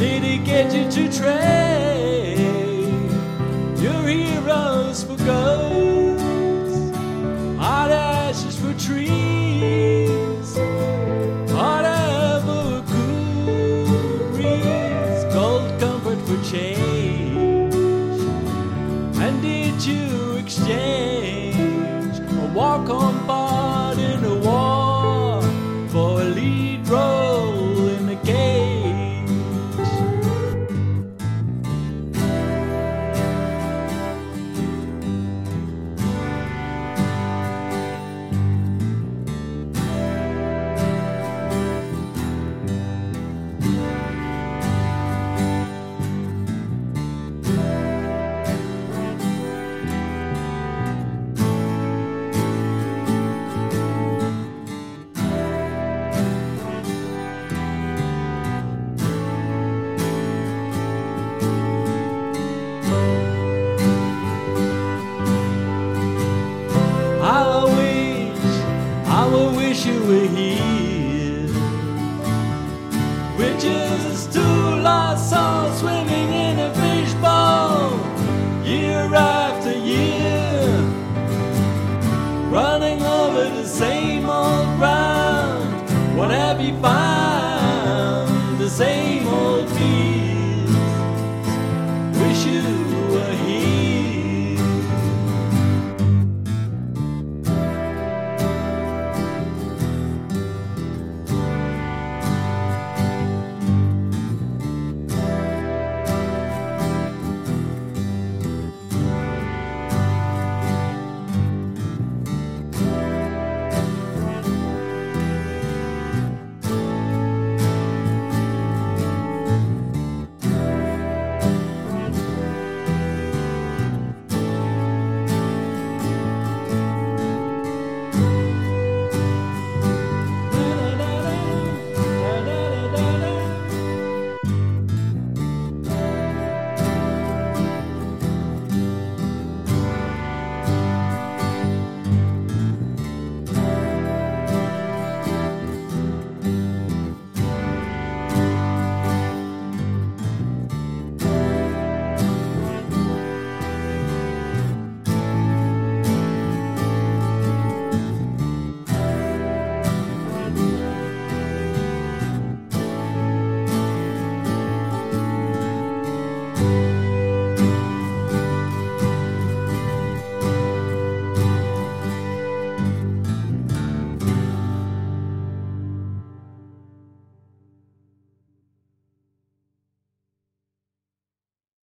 Did he get you to trade your heroes for ghosts? Hot ashes for trees, whatever cool breeze, gold comfort for change. And did you exchange a walk-on part in is two lost souls swimming in a fishbowl year after year, running over the same old ground. What have you found? The same old fields. Wish you.